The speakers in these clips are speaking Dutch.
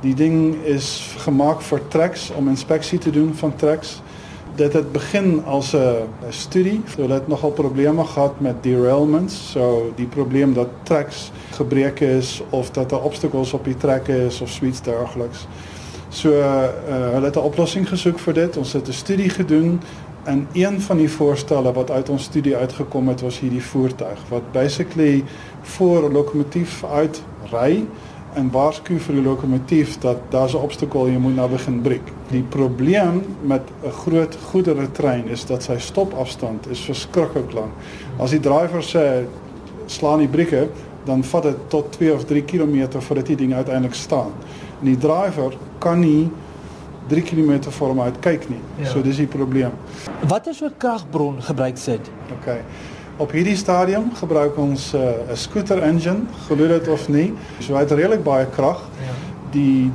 Die ding is gemaak vir tracks om inspeksie te doen van tracks. Dit het begin as 'n studie. Hulle het nogal probleme gehad met derailments, so die probleem dat tracks gebreek is of dat daar obstacles op die trekke is of suits dergeliks. So uh, het 'n oplossing gesoek vir dit. Ons het 'n studie gedoen en een van die voorstelle wat uit ons studie uitgekom het was hierdie voertuig wat basically voor 'n lokomotief uitry en waarsku vir die lokomotief dat daar 'n obstakel jy moet nou begin breek. Die probleem met 'n groot goedere trein is dat sy stopafstand is verskriklik lank. As die drywer sê slaan die brieke, dan vat dit tot 2 of 3 km voordat die ding uiteindelik staan. En die drywer kan nie 3 km voor hom uit kyk nie. Ja. So dis die probleem. Watter soort kragbron gebruik sit? OK. Op hierdie stadium gebruik ons 'n uh, 'n scooter engine, glo dit of nie. So hy het redelik baie krag. Die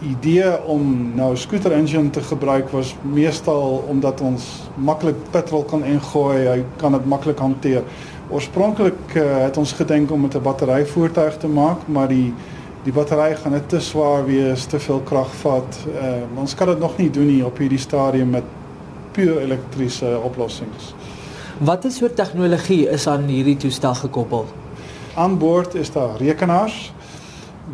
idee om nou 'n scooter engine te gebruik was meestal omdat ons maklik petrol kan ingooi, hy kan dit maklik hanteer. Oorspronklik uh, het ons gedink om met 'n batteryvoertuig te maak, maar die die battery gaan net te swaar wees, te veel krag vat. Uh, ons kan dit nog nie doen nie op hierdie stadium met puur elektriese oplossings. Watter soort tegnologie is aan hierdie toestel gekoppel? Aan boord is daar rekenaars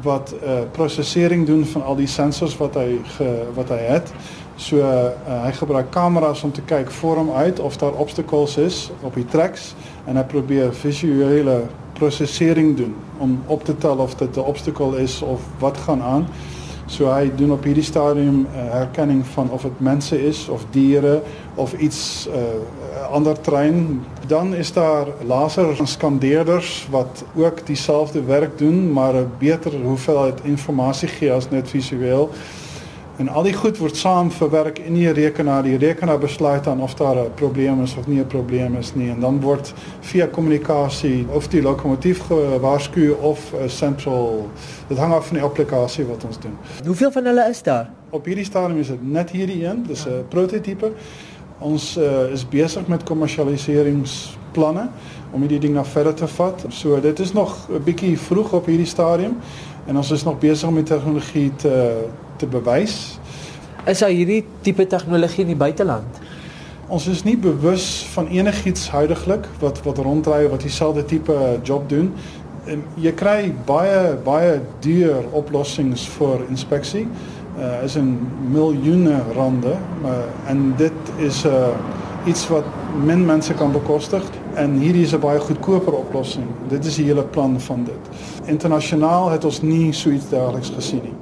wat uh prosesering doen van al die sensors wat hy ge, wat hy het. So uh, hy gebruik kameras om te kyk voor hom uit of daar obstacles is op die tracks en hy probeer visuele prosesering doen om op te tel of dit 'n obstacle is of wat gaan aan. So hy doen op hierdie stadium uh, herkenning van of dit mense is of diere of iets uh, ander trein. Dan is daar laserskandeerders wat ook dieselfde werk doen, maar beter hoeveelheid inligting gee as net visueel. En al die goed word saam verwerk in die rekenaar. Die rekenaar besluit dan of daar 'n probleem is of nie 'n probleem is nie en dan word via kommunikasie of die lokomotief gewaarsku of central dit hang af van die applikasie wat ons doen. Hoeveel van hulle is daar? Op hierdie stadium is dit net hierdie een, dis 'n prototipe. Ons uh, is besig met kommersialiseringsplanne om hierdie ding na verder te vat. So dit is nog 'n bietjie vroeg op hierdie stadium en ons is nog besig om die tegnologie te te bewys. Is daar hierdie tipe tegnologie in die buiteland? Ons is nie bewus van enigiets huidigelik wat wat ronddry wat dieselfde tipe job doen. En jy kry baie baie duur oplossings vir inspeksie. Uh is 'n miljoene rande, maar en dit is uh, iets wat min mense kan bekostig en hierdie is 'n baie goedkoper oplossing. Dit is die hele plan van dit. Internasionaal het ons nie so iets dergeliks gesien nie.